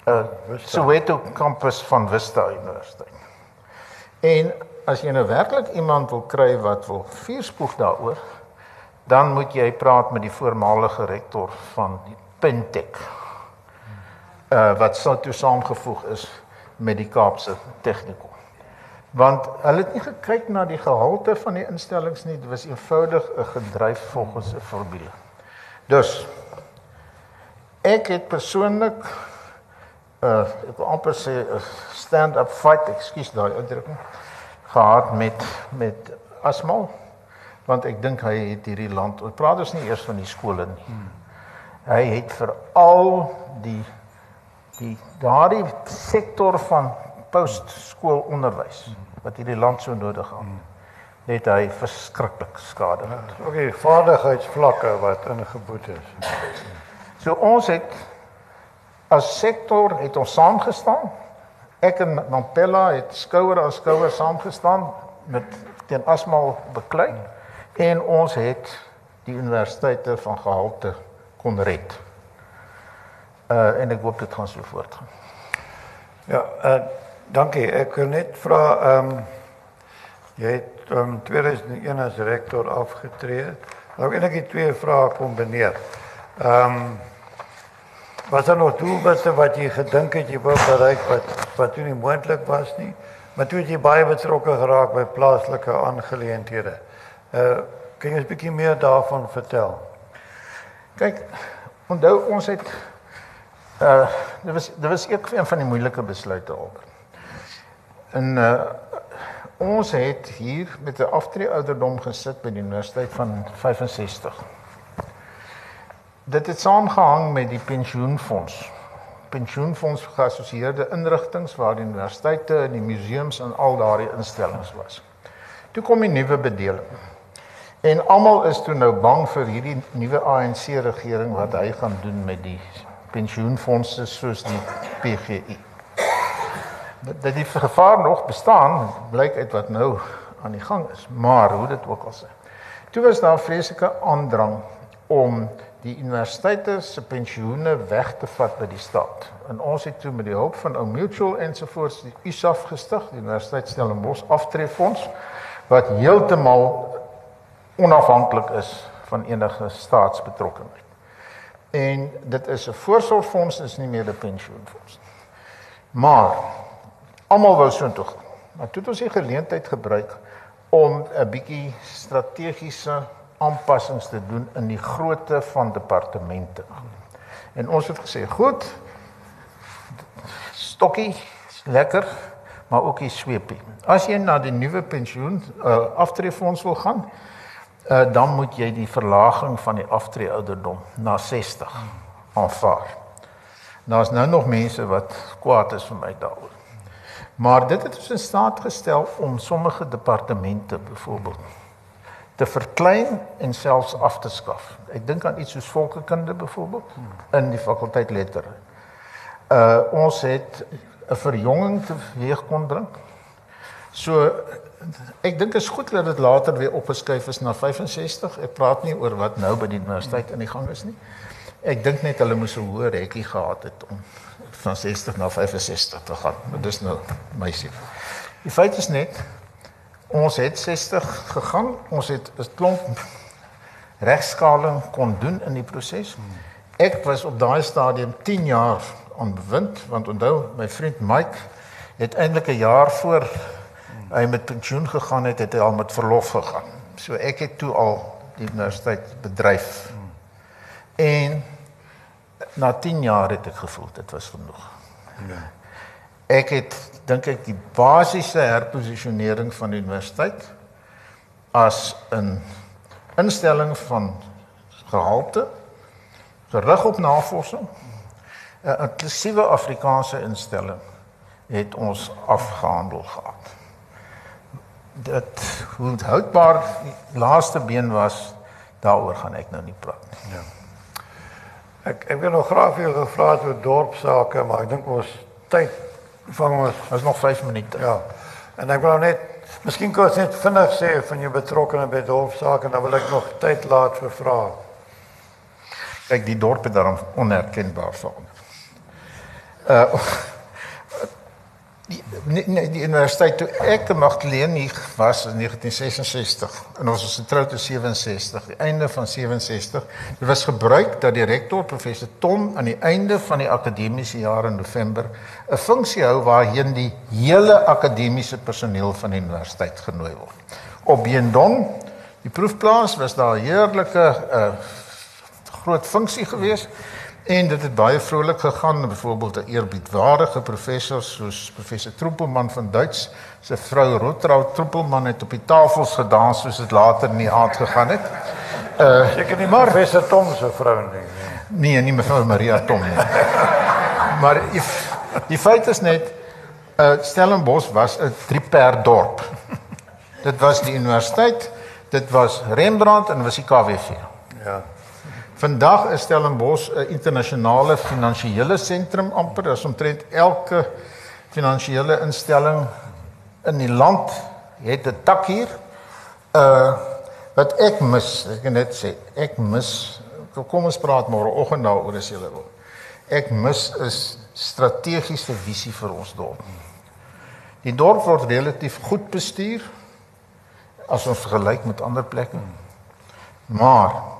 uh Soweto kampus van Vista Universiteit. En as jy nou werklik iemand wil kry wat wil vuurspoeg daaroor, dan moet jy praat met die voormalige rektor van die Pentec. Uh wat sou toe saamgevoeg is met die Kaapse Tegnikum. Want hulle het nie gekyk na die gehalte van die instellings nie, dit was eenvoudig 'n gedryf volgens 'n formule. Dus ek het persoonlik uh ek wil amper sê 'n stand-up fight, ekskuus daai uitdrukking, gehad met met Asmal want ek dink hy het hierdie land, ons praat ons nie eers van die skole nie. Hmm. Hy het vir al die die daardie sektor van postskoolonderwys wat hierdie land so nodig het net hy verskriklik skade het. Ja, okay, vaardigheidsvlakke wat ingeboet is. So ons het as sektor het ons saamgestaan. Ek en Mampela het skouer aan skouer saamgestaan met teen asmal beklei en ons het die universiteite van gehalte kon red. Uh en ek hoop dit gaan so voortgaan. Ja, uh dankie. Ek wil net vra ehm um, jy het um 2001 as rektor afgetree. Nou ek het twee vrae kombineer. Ehm um, wat dan nog toe wat jy gedink het jy wou bereik wat wat toe nie moontlik was nie, maar toe het jy baie betrokke geraak by plaaslike aangeleenthede. Uh kan jy 'n bietjie meer daarvan vertel? Kyk, onthou ons het Uh dit was dit was ook een van die moeilike besluite albe. En uh ons het hier met 'n aftree ouderdom gesit by die universiteit van 65. Dit het saamgehang met die pensioenfonds. Pensioenfonds geassosieerde inrigtinge waar die universiteite en die museums en al daardie instellings was. Toe kom die nuwe bedeling. En almal is toe nou bang vir hierdie nuwe ANC regering wat hy gaan doen met die pensioenfondse soos die PGI. Dat die gevaar nog bestaan, blyk uit wat nou aan die gang is. Maar hoe dit ook al sê. Toe was daar vreeslike aandrang om die universiteite se pensioene weg te vat by die staat. En ons het toe met die hulp van ou Mutual ensovoorts die USAF gestig, die Universiteit Stellenbosch Aftreefonds wat heeltemal onafhanklik is van enige staatsbetrokkenheid. En dit is 'n voorsorgfonds, dis nie meer 'n pensioenfonds nie. Maar almal wou so toe gaan. Maar toe het ons die geleentheid gebruik om 'n bietjie strategiese aanpassings te doen in die grootte van departemente. En ons het gesê, goed, stokkie, lekker, maar ook die sweepie. As jy na die nuwe pensioen uh, aftreefonds wil gaan, uh, dan moet jy die verlaging van die aftreeouderdom na 60 aanvaar. Daar's nou nog mense wat kwaad is vir my daaroor. Maar dit het ons in staat gestel om sommige departemente byvoorbeeld te verklein en selfs af te skaf. Ek dink aan iets soos volkekunde byvoorbeeld in die fakulteit lettere. Uh ons het 'n verjonging teweeg kon bring. So ek dink dit is goed dat dit later weer opgeskuif is na 65. Ek praat nie oor wat nou by die universiteit in die gang is nie. Ek dink net hulle moes 'n hoër hekkie gehad het om van 60 na 65 te gaan. Maar dis nou my sien. Die feit is net ons het 60 gegaan. Ons het 'n klomp regskaling kon doen in die proses. Ek was op daai stadium 10 jaar aan bewind want onthou my vriend Mike het eintlik 'n jaar voor hy met pensioen gegaan het, het hy al met verlof gegaan. So ek het toe al die universiteit bedryf. En na 10 jaar het ek gevoel dit was genoeg. Ja. Ek het dink ek die basiese herposisionering van die universiteit as 'n instelling van gehalte gerig op navorsing 'n inklusiewe Afrikaanse instelling het ons afgehandel gehad. Dit hoe houdbaar die laaste been was, daaroor gaan ek nou nie praat nie. Ja. Ek ek wil nog graag vir jou gevra het oor dorpsake, maar ek dink ons tyd vang ons is nog 5 minute. Ja. En ek wil net miskien kort net vinnig sê van jou betrokkeheid by dorpsake en dan wil ek nog tyd laat vir vrae. Kyk, die dorp het daarom onherkenbaar verander. Uh die die, universiteit toe ek Magdalene was in 1966 en ons was getroud in 67 die einde van 67 dit was gebruik dat die rektor professor Tom aan die einde van die akademiese jaar in November 'n funksie hou waarheen die hele akademiese personeel van die universiteit genooi word. Op Biendon die proefplaas was daar 'n heerlike uh, groot funksie geweest En dit het baie vrolik gegaan, byvoorbeeld 'n eerbiedwaardige professor soos professor Troepelman van Duits, sy vrou Rotrau Troepelman het op die tafels gedans soos dit later in die aand gegaan het. Uh seker nie maar professor Tom se vrou nie. Nee, nie mevrou Maria Tom nie. maar die, die feit is net uh Stellenbosch was 'n drieper dorp. Dit was die universiteit, dit was Rembrandt en was die KWV. Ja. Vandag is Stellenbosch 'n internasionale finansiële sentrum amper. Daar's omtrent elke finansiële instelling in die land het 'n tak hier. Uh wat ek mis, ek kan net sê, ek mis kom ons praat môreoggend daaroor as jy wil. Ek mis 'n strategiese visie vir ons dorp. Die dorp word relatief goed bestuur as ons vergelyk met ander plekke. Maar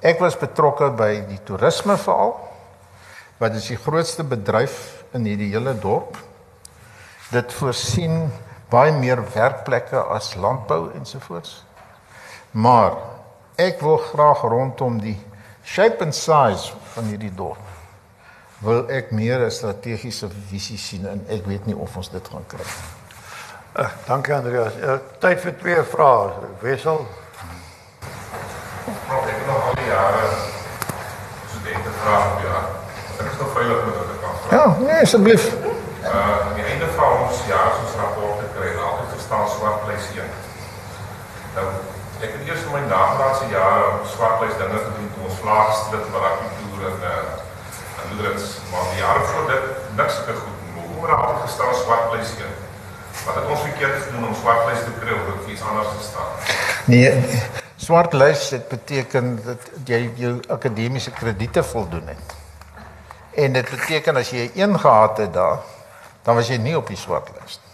Ek was betrokke by die toerisme veral wat is die grootste bedryf in hierdie hele dorp. Dit voorsien baie meer werkplekke as landbou ensovoorts. Maar ek wil graag rondom die shape and size van hierdie dorp wil ek meer 'n strategiese visie sien en ek weet nie of ons dit gaan kry nie. Uh, dankie Andreas. Uh, tyd vir twee vrae. Wessel Prof, ek het nog al die jare studente vrae op jou. Ek is nog veilig met wat ek kan vra. Ja, nee, asseblief. Uh, aan die einde van ons jaar ons rapporte kry en altyd verstaan swart lys 1. Nou, ek het eers in my nagraadse jare swart lys dinge gedoen toe ons vlaagstrit wat ek toer en uh en dit maar die jare voor dit niks het goed. Hoe het altyd gestaan swart lys 1? Wat het ons verkeerd gedoen om swartlys te kry of het iets anders gestaan? Nee, swart lys dit beteken dat jy jou akademiese krediete voldoen het. En dit beteken as jy een gehad het daar, dan was jy nie op die swart lys nie.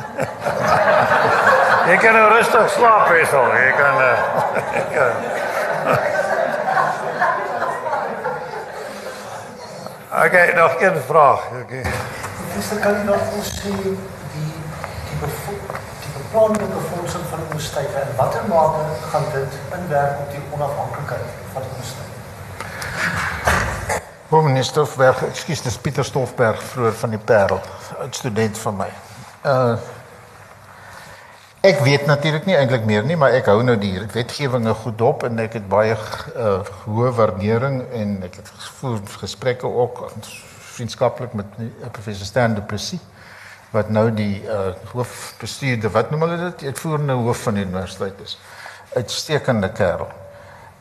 *laughs* Jy kan nou rustig slaap hierso. Jy kan uh, ja. *laughs* Okay, nog een vraag. Okay. Professor, kan u nog ons sê die die bevo die beplande befondsing tyd en watter mate gaan dit inwerk op die onafhanklikheid van ons tyd? Hoe meneer Stoffberg, ekskuus, dis Pieter Stoffberg vroeër van die Parel, 'n student van my. Uh Ek weet natuurlik nie eintlik meer nie, maar ek hou nou die wetgewinge goed op en ek het baie uh hoë waardering en ek het gevoer gesprekke ook vriendskaplik met uh, professor Stan du Plessis wat nou die uh hoofbestuurder, wat noem hulle dit? Uitvoerende hoof van die universiteit is. Uitstekende kerel.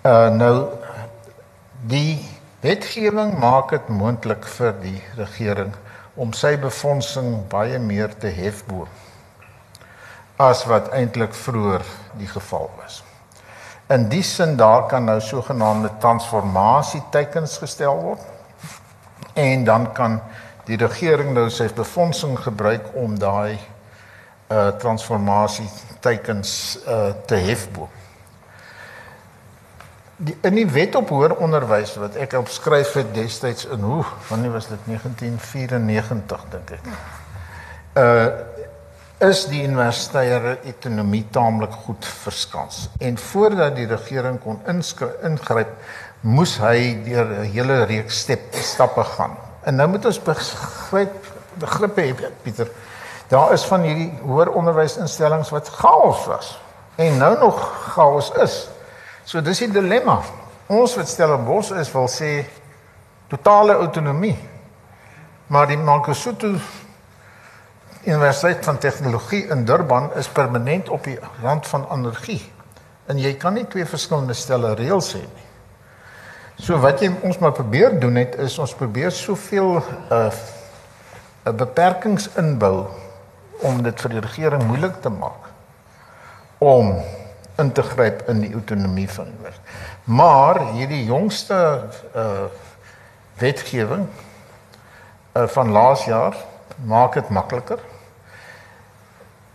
Uh nou die wetgewing maak dit moontlik vir die regering om sy befondsing baie meer te hef bo as wat eintlik vroeër die geval was. In die sin daar kan nou sogenaamde transformasie teikens gestel word en dan kan die regering nou sy befondsing gebruik om daai uh transformasie teikens uh te hef bo. Die in die wet op hoër onderwys wat ek opskryf het destyds in hoe wanneer was dit 1994 dink ek. Uh is die universitaire ekonomie taamlik goed verskans. En voordat die regering kon ingryp, moes hy deur 'n hele reeks step, stappe gaan. En nou moet ons begryp begrippe hê Pieter. Daar is van hierdie hoër onderwysinstellings wat chaos was en nou nog chaos is. So dis die dilemma. Ons wat Stellenbosch is wil sê totale autonomie. Maar die Mangosuthu Universiteit van Tegnologie in Durban is permanent op die rand van anargie. En jy kan nie twee verskillende stelle reëls hê nie. So wat jy ons maar probeer doen het is ons probeer soveel uh, beperkings inbou om dit vir die regering moeilik te maak om in te gryp in die autonomie van die universiteit. Maar hierdie jongste uh wetgewing uh van laas jaar maak dit makliker.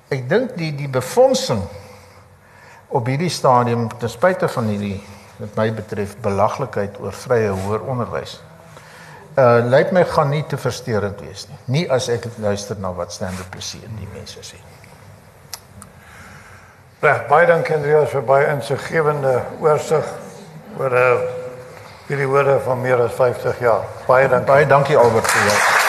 Ek dink die die befondsing op hierdie stadium ten spyte van hierdie wat my betref belaglikheid oor vrye hoër onderwys. Uh lyk my gaan nie te versteurend wees nie. Nie as ek luister na wat standaard plesier die mense sê. Reg, baie dankie Andreas vir baie insiggewende oorsig oor 'n uh, hierdie woorde van meer as 50 jaar. Baie dankie. Baie dankie Albert vir jou.